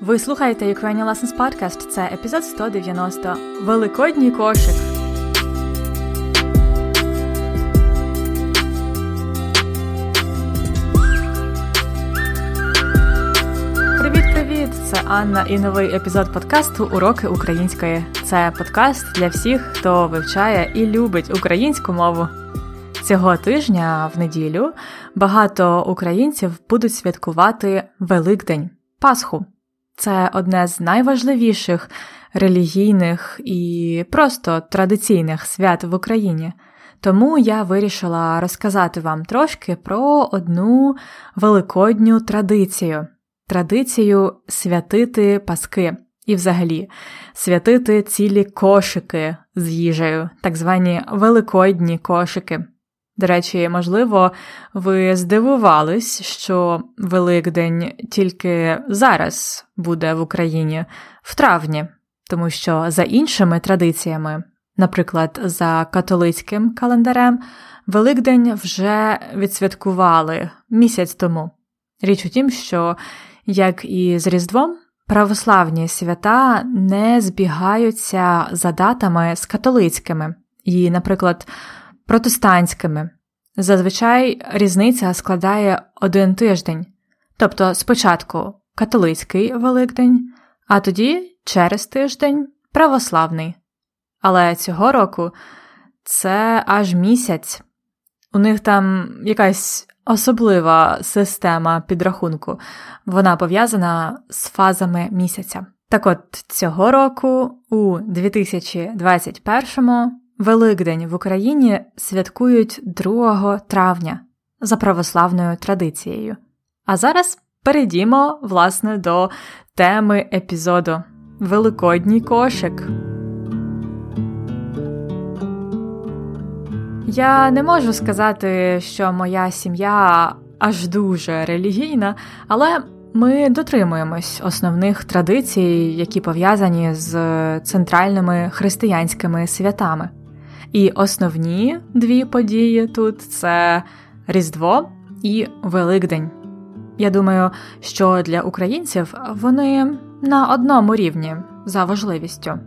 Ви слухаєте Ukrainian Lessons Podcast. Це епізод 190. Великодній кошик. Привіт-привіт! Це Анна і новий епізод подкасту Уроки української. Це подкаст для всіх, хто вивчає і любить українську мову. Цього тижня в неділю багато українців будуть святкувати Великдень Пасху. Це одне з найважливіших релігійних і просто традиційних свят в Україні. Тому я вирішила розказати вам трошки про одну великодню традицію традицію святити паски і, взагалі, святити цілі кошики з їжею, так звані великодні кошики. До речі, можливо, ви здивувались, що Великдень тільки зараз буде в Україні в травні, тому що за іншими традиціями, наприклад, за католицьким календарем, Великдень вже відсвяткували місяць тому. Річ у тім, що, як і з Різдвом, православні свята не збігаються за датами з католицькими. І, наприклад, протестантськими. Зазвичай різниця складає один тиждень, тобто спочатку католицький Великдень, а тоді через тиждень православний. Але цього року це аж місяць. У них там якась особлива система підрахунку, вона пов'язана з фазами місяця. Так от цього року, у 2021-му, Великдень в Україні святкують 2 травня за православною традицією. А зараз перейдімо, власне, до теми епізоду Великодній кошик. Я не можу сказати, що моя сім'я аж дуже релігійна, але ми дотримуємось основних традицій, які пов'язані з центральними християнськими святами. І основні дві події тут це Різдво і Великдень. Я думаю, що для українців вони на одному рівні за важливістю.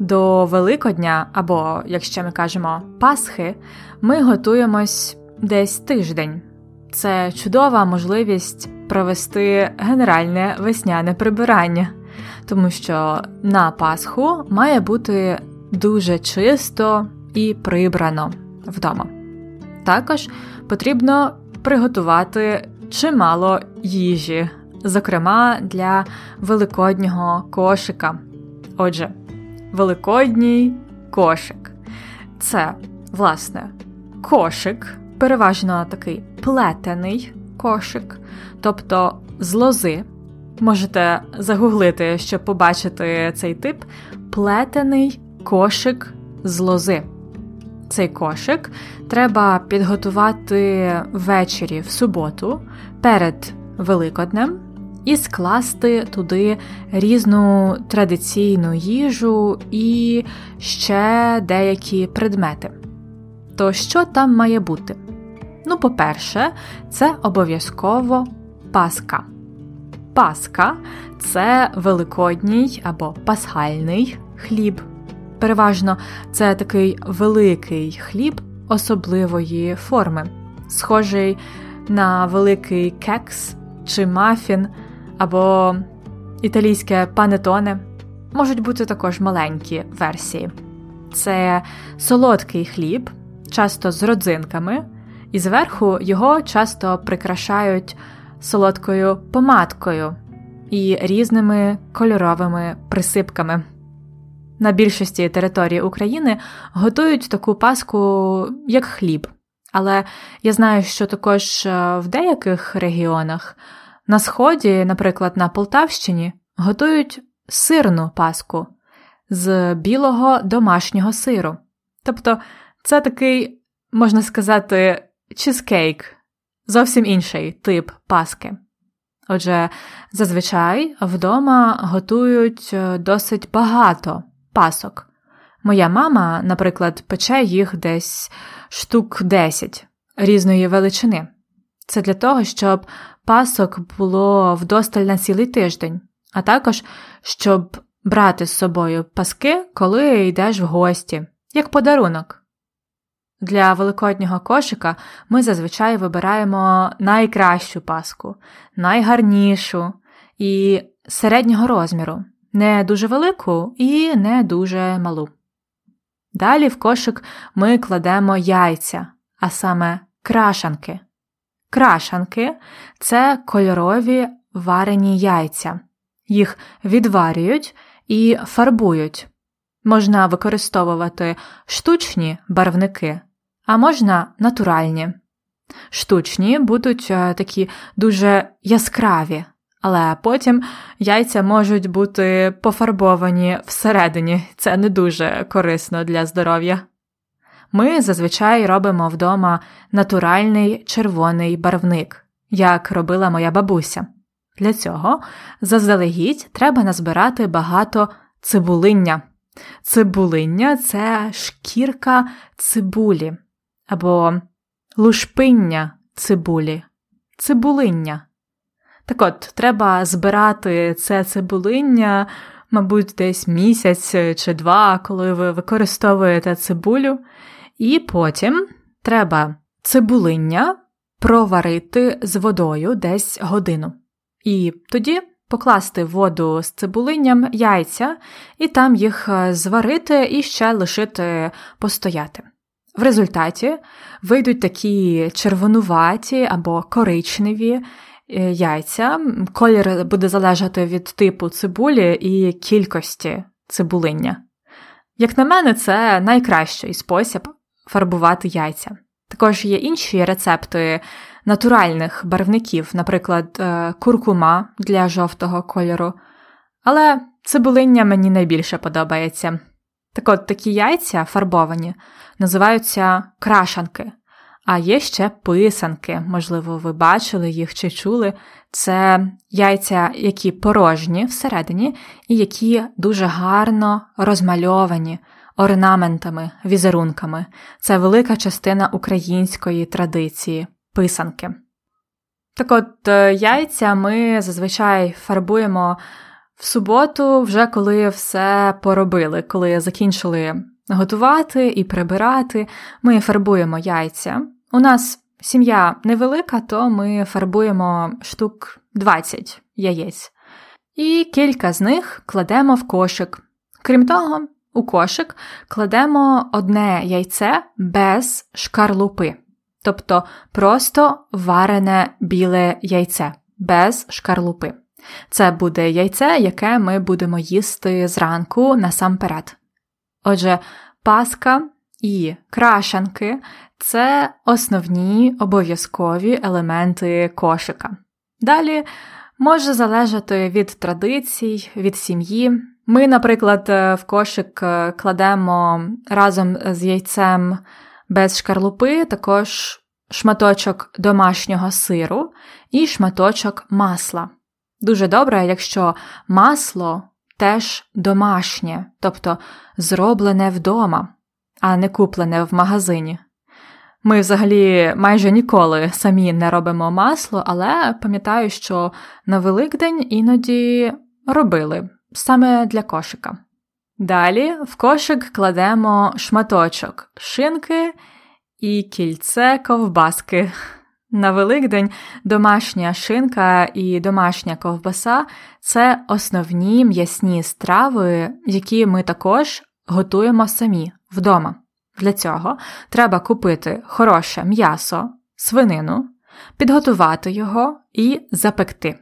До Великодня, або, якщо ми кажемо Пасхи, ми готуємось десь тиждень. Це чудова можливість провести генеральне весняне прибирання, тому що на Пасху має бути дуже чисто і прибрано вдома. Також потрібно приготувати чимало їжі, зокрема для великоднього кошика. Отже, великодній кошик це, власне, кошик, переважно такий плетений кошик, тобто з лози. Можете загуглити, щоб побачити цей тип плетений кошик з лози. Цей кошик треба підготувати ввечері в суботу перед Великоднем і скласти туди різну традиційну їжу і ще деякі предмети. То що там має бути? Ну, по-перше, це обов'язково паска. Паска це великодній або пасхальний хліб. Переважно це такий великий хліб особливої форми, схожий на великий кекс чи мафін або італійське панетоне. Можуть бути також маленькі версії. Це солодкий хліб, часто з родзинками, і зверху його часто прикрашають солодкою помадкою і різними кольоровими присипками. На більшості території України готують таку паску як хліб, але я знаю, що також е, в деяких регіонах на сході, наприклад, на Полтавщині, готують сирну паску з білого домашнього сиру. Тобто це такий, можна сказати, чизкейк, зовсім інший тип паски. Отже, зазвичай вдома готують е, досить багато пасок. Моя мама, наприклад, пече їх десь штук 10 різної величини. Це для того, щоб пасок було вдосталь на цілий тиждень, а також щоб брати з собою паски, коли йдеш в гості, як подарунок. Для великоднього кошика ми зазвичай вибираємо найкращу паску, найгарнішу і середнього розміру, не дуже велику і не дуже малу. Далі в кошик ми кладемо яйця, а саме крашанки. Крашанки це кольорові варені яйця. Їх відварюють і фарбують. Можна використовувати штучні барвники, а можна натуральні. Штучні будуть е, такі дуже яскраві, але потім яйця можуть бути пофарбовані всередині, це не дуже корисно для здоров'я. Ми зазвичай робимо вдома натуральний червоний барвник, як робила моя бабуся. Для цього заздалегідь треба назбирати багато цибулиння. Цибулиння це шкірка цибулі або лушпиння цибулі, цибулиння. Так от, треба збирати це цибулиння, мабуть, десь місяць чи два, коли ви використовуєте цибулю, і потім треба цибулиння проварити з водою десь годину. І тоді покласти воду з цибулинням яйця і там їх е, зварити і ще лишити постояти. В результаті вийдуть такі червонуваті або коричневі яйця. Колір буде залежати від типу цибулі і кількості цибулиння. Як на мене, це найкращий спосіб фарбувати яйця. Також є інші рецепти натуральних барвників, наприклад, е, куркума для жовтого кольору. Але цибулиння мені найбільше подобається. Так от такі яйця фарбовані називаються крашанки, а є ще писанки, можливо, ви бачили їх чи чули. Це яйця, які порожні всередині, і які дуже гарно розмальовані орнаментами, візерунками. Це велика частина української традиції писанки. Так от е, яйця ми зазвичай фарбуємо в суботу, вже коли все поробили, коли закінчили готувати і прибирати, ми фарбуємо яйця. У нас сім'я невелика, то ми фарбуємо штук 20 яєць. І кілька з них кладемо в кошик. Крім того, у кошик кладемо одне яйце без шкарлупи, тобто просто варене біле яйце без шкарлупи. Це буде яйце, яке ми будемо їсти зранку насамперед. Отже, паска і крашанки це основні обов'язкові елементи кошика. Далі може залежати від традицій, від сім'ї. Ми, наприклад, в кошик кладемо разом з яйцем без шкарлупи також шматочок домашнього сиру і шматочок масла. Дуже добре, якщо масло теж домашнє, тобто зроблене вдома, а не куплене в магазині. Ми взагалі майже ніколи самі не робимо масло, але пам'ятаю, що на Великдень іноді робили саме для кошика. Далі в кошик кладемо шматочок шинки і кільце ковбаски. На Великдень домашня шинка і домашня ковбаса це основні м'ясні страви, які ми також готуємо самі вдома. Для цього треба купити хороше м'ясо, свинину, підготувати його і запекти.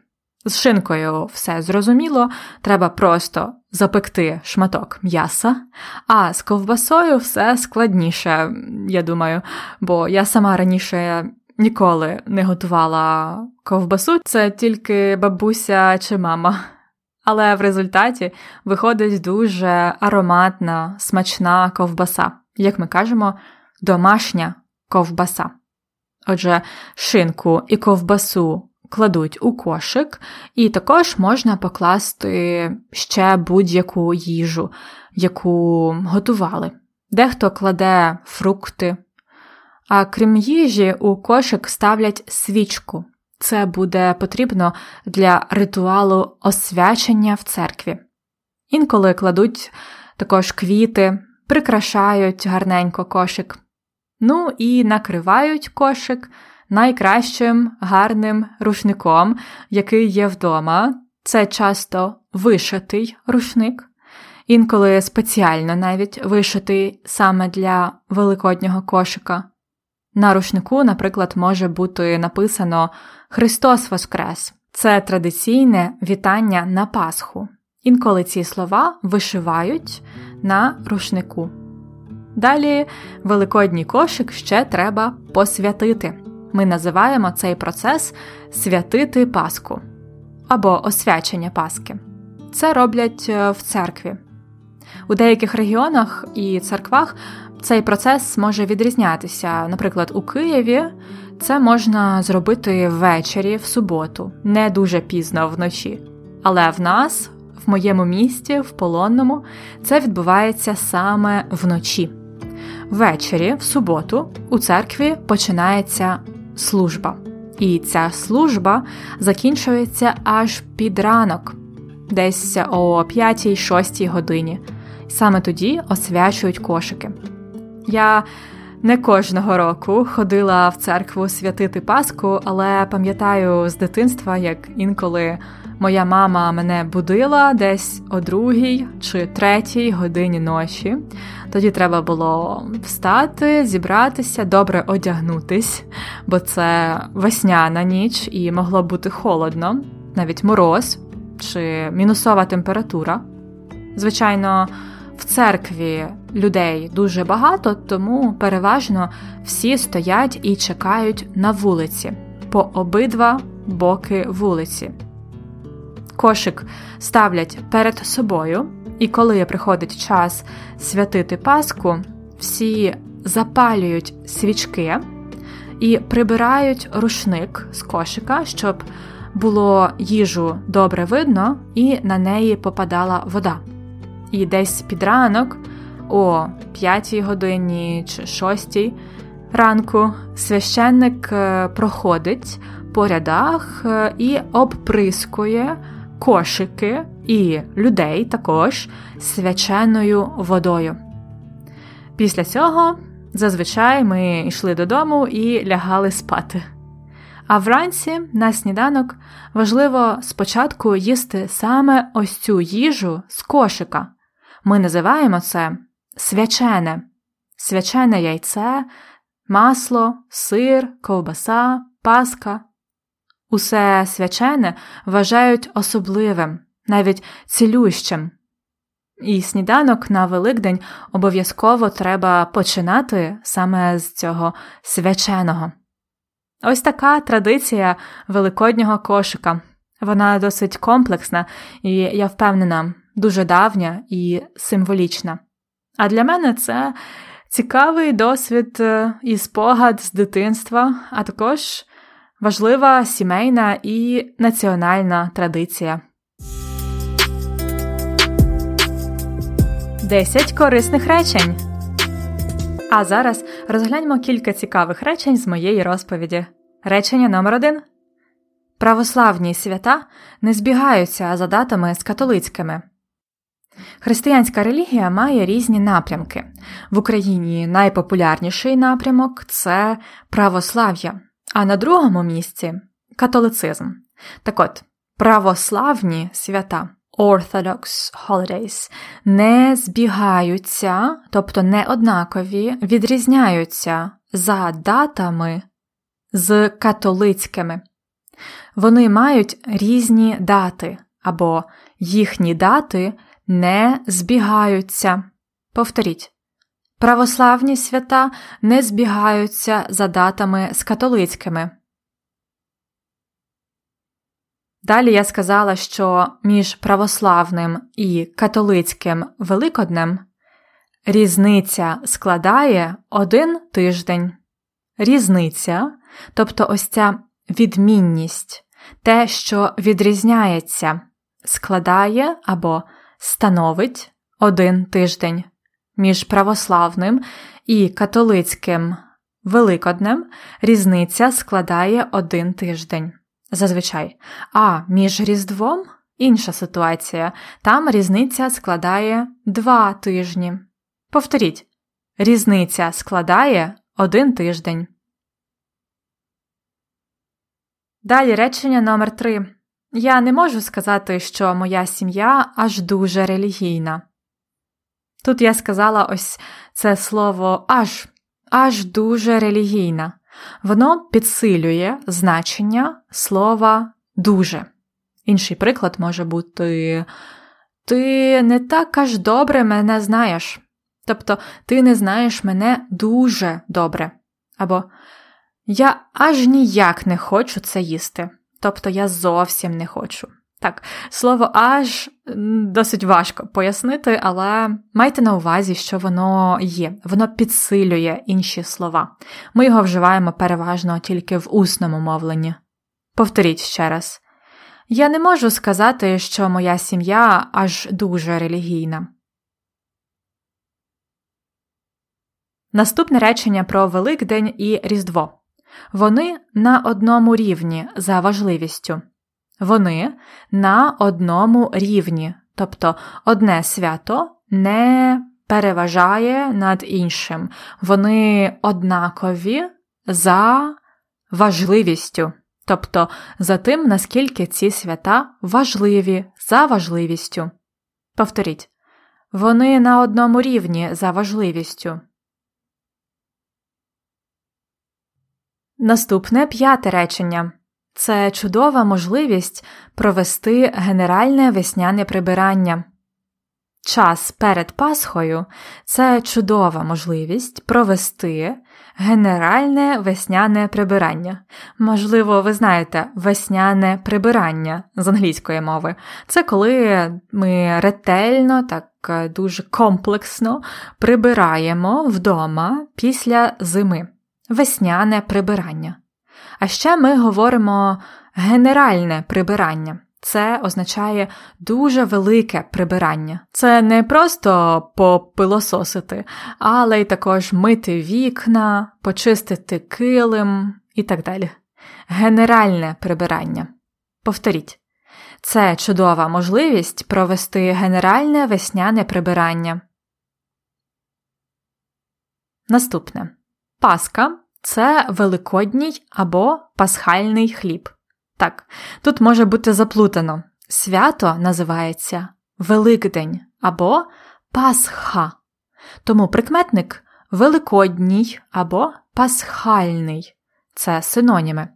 З шинкою все зрозуміло, треба просто запекти шматок м'яса, а з ковбасою все складніше, я думаю, бо я сама раніше ніколи не готувала ковбасу, це тільки бабуся чи мама. Але в результаті виходить дуже ароматна, смачна ковбаса, як ми кажемо, домашня ковбаса. Отже, шинку і ковбасу кладуть у кошик, і також можна покласти ще будь-яку їжу, яку готували. Дехто кладе фрукти, а крім їжі, у кошик ставлять свічку, Це буде потрібно для ритуалу освячення в церкві. Інколи кладуть також квіти, прикрашають гарненько кошик. Ну і накривають кошик найкращим гарним рушником, який є вдома. Це часто вишитий рушник, інколи спеціально навіть вишитий саме для великоднього кошика. На рушнику, наприклад, може бути написано Христос Воскрес. Це традиційне вітання на Пасху. Інколи ці слова вишивають на рушнику. Далі великодній кошик ще треба посвятити. Ми називаємо цей процес святити Пасху або освячення Пасхи. Це роблять е, в церкві. У деяких регіонах і церквах цей процес може відрізнятися. Наприклад, у Києві це можна зробити ввечері в суботу, не дуже пізно вночі. Але в нас, в моєму місті, в полонному, це відбувається саме вночі. Ввечері, в суботу, у церкві починається служба. І ця служба закінчується аж під ранок, десь о 5-6 годині. Саме тоді освячують кошики. Я не кожного року ходила в церкву святити Пасху, але пам'ятаю з дитинства, як інколи моя мама мене будила десь о другій чи третій годині ночі. Тоді треба було встати, зібратися, добре одягнутись, бо це весняна ніч і могло бути холодно, навіть мороз чи мінусова температура. Звичайно, в церкві людей дуже багато, тому переважно всі стоять і чекають на вулиці по обидва боки вулиці. Кошик ставлять перед собою, і коли приходить час святити Пасху, всі запалюють свічки і прибирають рушник з кошика, щоб було їжу добре видно, і на неї попадала вода. І десь під ранок, о 5 годині чи 6 ранку, священник е, проходить по рядах е, і обприскує кошики і людей також свяченою водою. Після цього зазвичай ми йшли додому і лягали спати. А вранці на сніданок важливо спочатку їсти саме ось цю їжу з кошика. Ми називаємо це свячене, свячене яйце, масло, сир, ковбаса, паска. Усе свячене вважають особливим, навіть цілющим. І сніданок на Великдень обов'язково треба починати саме з цього свяченого. Ось така традиція великоднього кошика. Вона досить комплексна і, я впевнена, дуже давня і символічна. А для мене це цікавий досвід е, і спогад з дитинства, а також важлива сімейна і національна традиція. 10 корисних речень. А зараз розгляньмо кілька цікавих речень з моєї розповіді. Речення номер 1 Православні свята не збігаються за датами з католицькими. Християнська релігія має різні напрямки. В Україні найпопулярніший напрямок це православ'я, а на другому місці католицизм. Так от, православні свята Orthodox holidays не збігаються, тобто не однакові, відрізняються за датами з католицькими. Вони мають різні дати, або їхні дати не збігаються. Повторіть. Православні свята не збігаються за датами з католицькими. Далі я сказала, що між православним і католицьким Великоднем різниця складає один тиждень. Різниця, тобто ось ця відмінність, те, що відрізняється, складає або становить один тиждень між православним і католицьким Великоднем різниця складає один тиждень. зазвичай. А між Різдвом інша ситуація. Там різниця складає два тижні. Повторіть, різниця складає один тиждень. Далі речення номер 3 Я не можу сказати, що моя сім'я аж дуже релігійна. Тут я сказала ось це слово аж, аж дуже релігійна. Воно підсилює значення слова дуже. Інший приклад може бути Ти не так аж добре мене знаєш. Тобто ти не знаєш мене дуже добре. Або Я аж ніяк не хочу це їсти. Тобто я зовсім не хочу. Так, слово аж досить важко пояснити, але майте на увазі, що воно є, воно підсилює інші слова. Ми його вживаємо переважно тільки в усному мовленні. Повторіть ще раз. Я не можу сказати, що моя сім'я аж дуже релігійна. Наступне речення про Великдень і Різдво. Вони на одному рівні за важливістю. Вони на одному рівні, тобто одне свято не переважає над іншим. Вони однакові за важливістю, тобто за тим, наскільки ці свята важливі за важливістю. Повторіть, вони на одному рівні за важливістю. Наступне п'яте речення це чудова можливість провести генеральне весняне прибирання. Час перед Пасхою це чудова можливість провести генеральне весняне прибирання. Можливо, ви знаєте, весняне прибирання з англійської мови. Це коли ми ретельно, так дуже комплексно прибираємо вдома після зими весняне прибирання. А ще ми говоримо генеральне прибирання. Це означає дуже велике прибирання. Це не просто попилососити, але й також мити вікна, почистити килим і так далі. Генеральне прибирання. Повторіть, це чудова можливість провести генеральне весняне прибирання. Наступне Паска це великодній або пасхальний хліб. Так, тут може бути заплутано. Свято називається Великдень або Пасха. Тому прикметник великодній або пасхальний це синоніми.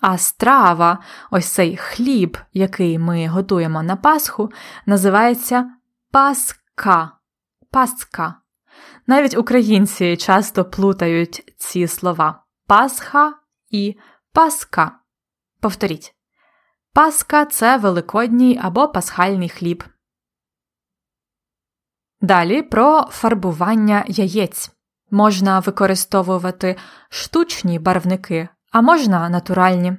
А страва, ось цей хліб, який ми готуємо на Пасху, називається Паска. Паска. Навіть українці часто плутають ці слова Пасха і Паска. Повторіть. Паска це великодній або пасхальний хліб. Далі про фарбування яєць. Можна використовувати штучні барвники, а можна натуральні.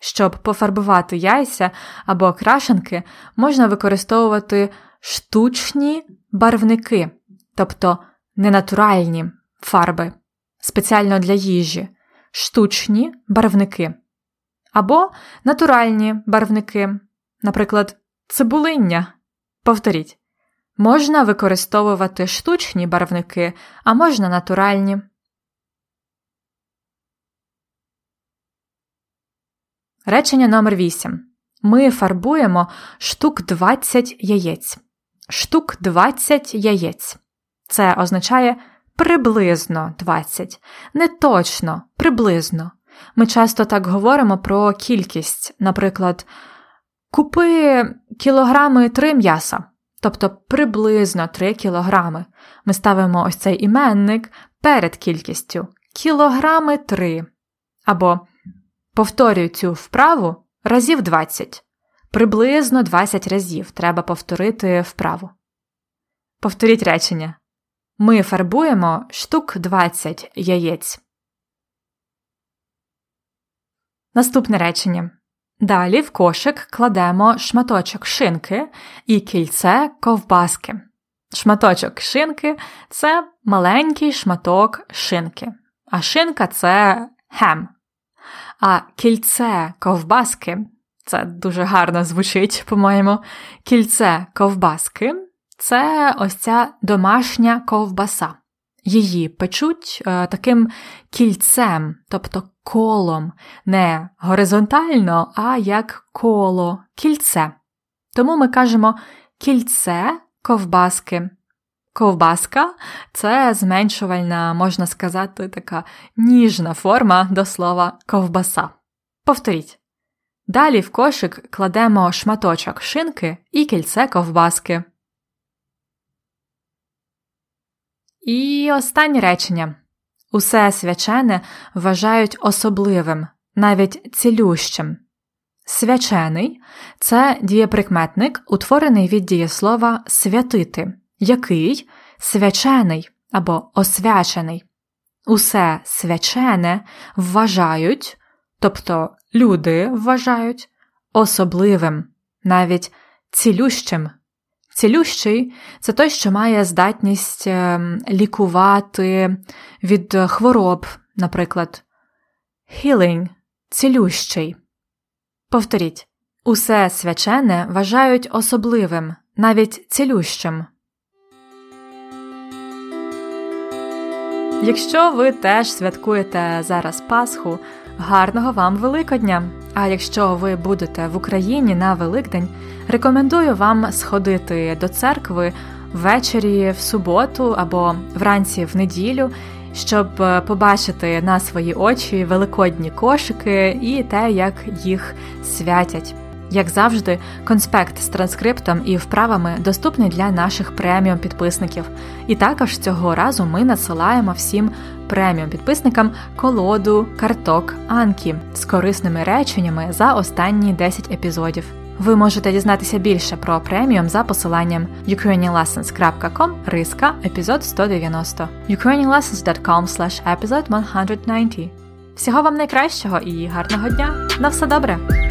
Щоб пофарбувати яйця або крашенки, можна використовувати штучні барвники, тобто ненатуральні фарби, спеціально для їжі, штучні барвники або натуральні барвники, наприклад, цибулиння. Повторіть, можна використовувати штучні барвники, а можна натуральні. Речення номер 8. Ми фарбуємо штук 20 яєць. Штук 20 яєць. Це означає приблизно 20. Не точно, приблизно. Ми часто так говоримо про кількість, наприклад, купи кілограми 3 м'яса, тобто приблизно 3 кілограми. Ми ставимо ось цей іменник перед кількістю кілограми 3. Або повторюю цю вправу разів 20. Приблизно 20 разів треба повторити вправу. Повторіть речення. Ми фарбуємо штук 20 яєць. Наступне речення. Далі в кошик кладемо шматочок шинки і кільце ковбаски. Шматочок шинки це маленький шматок шинки, а шинка це хем. А кільце ковбаски це дуже гарно звучить, по-моєму. Кільце ковбаски це ось ця домашня ковбаса. Її печуть е, таким кільцем, тобто колом, не горизонтально, а як коло, кільце. Тому ми кажемо кільце ковбаски. Ковбаска це зменшувальна, можна сказати, така ніжна форма до слова ковбаса. Повторіть. Далі в кошик кладемо шматочок шинки і кільце ковбаски. І останнє речення. Усе свячене вважають особливим, навіть цілющим. Свячений це дієприкметник, утворений від дієслова святити, який свячений або освячений. Усе свячене вважають, тобто люди вважають особливим, навіть цілющим. Цілющий це той, що має здатність ем, лікувати від хвороб, наприклад, healing – цілющий. Повторіть усе свячене вважають особливим, навіть цілющим. Якщо ви теж святкуєте зараз Пасху, гарного вам Великодня! А якщо ви будете в Україні на Великдень, рекомендую вам сходити до церкви ввечері в суботу або вранці в неділю, щоб побачити на свої очі великодні кошики і те, як їх святять. Як завжди, конспект з транскриптом і вправами доступний для наших преміум підписників. І також цього разу ми надсилаємо всім преміум підписникам колоду карток Анкі з корисними реченнями за останні 10 епізодів. Ви можете дізнатися більше про преміум за посиланням ukrainianlessons.com риска епізод 190 ukrainianlessons.com slash episode 190 Всього вам найкращого і гарного дня! На все добре!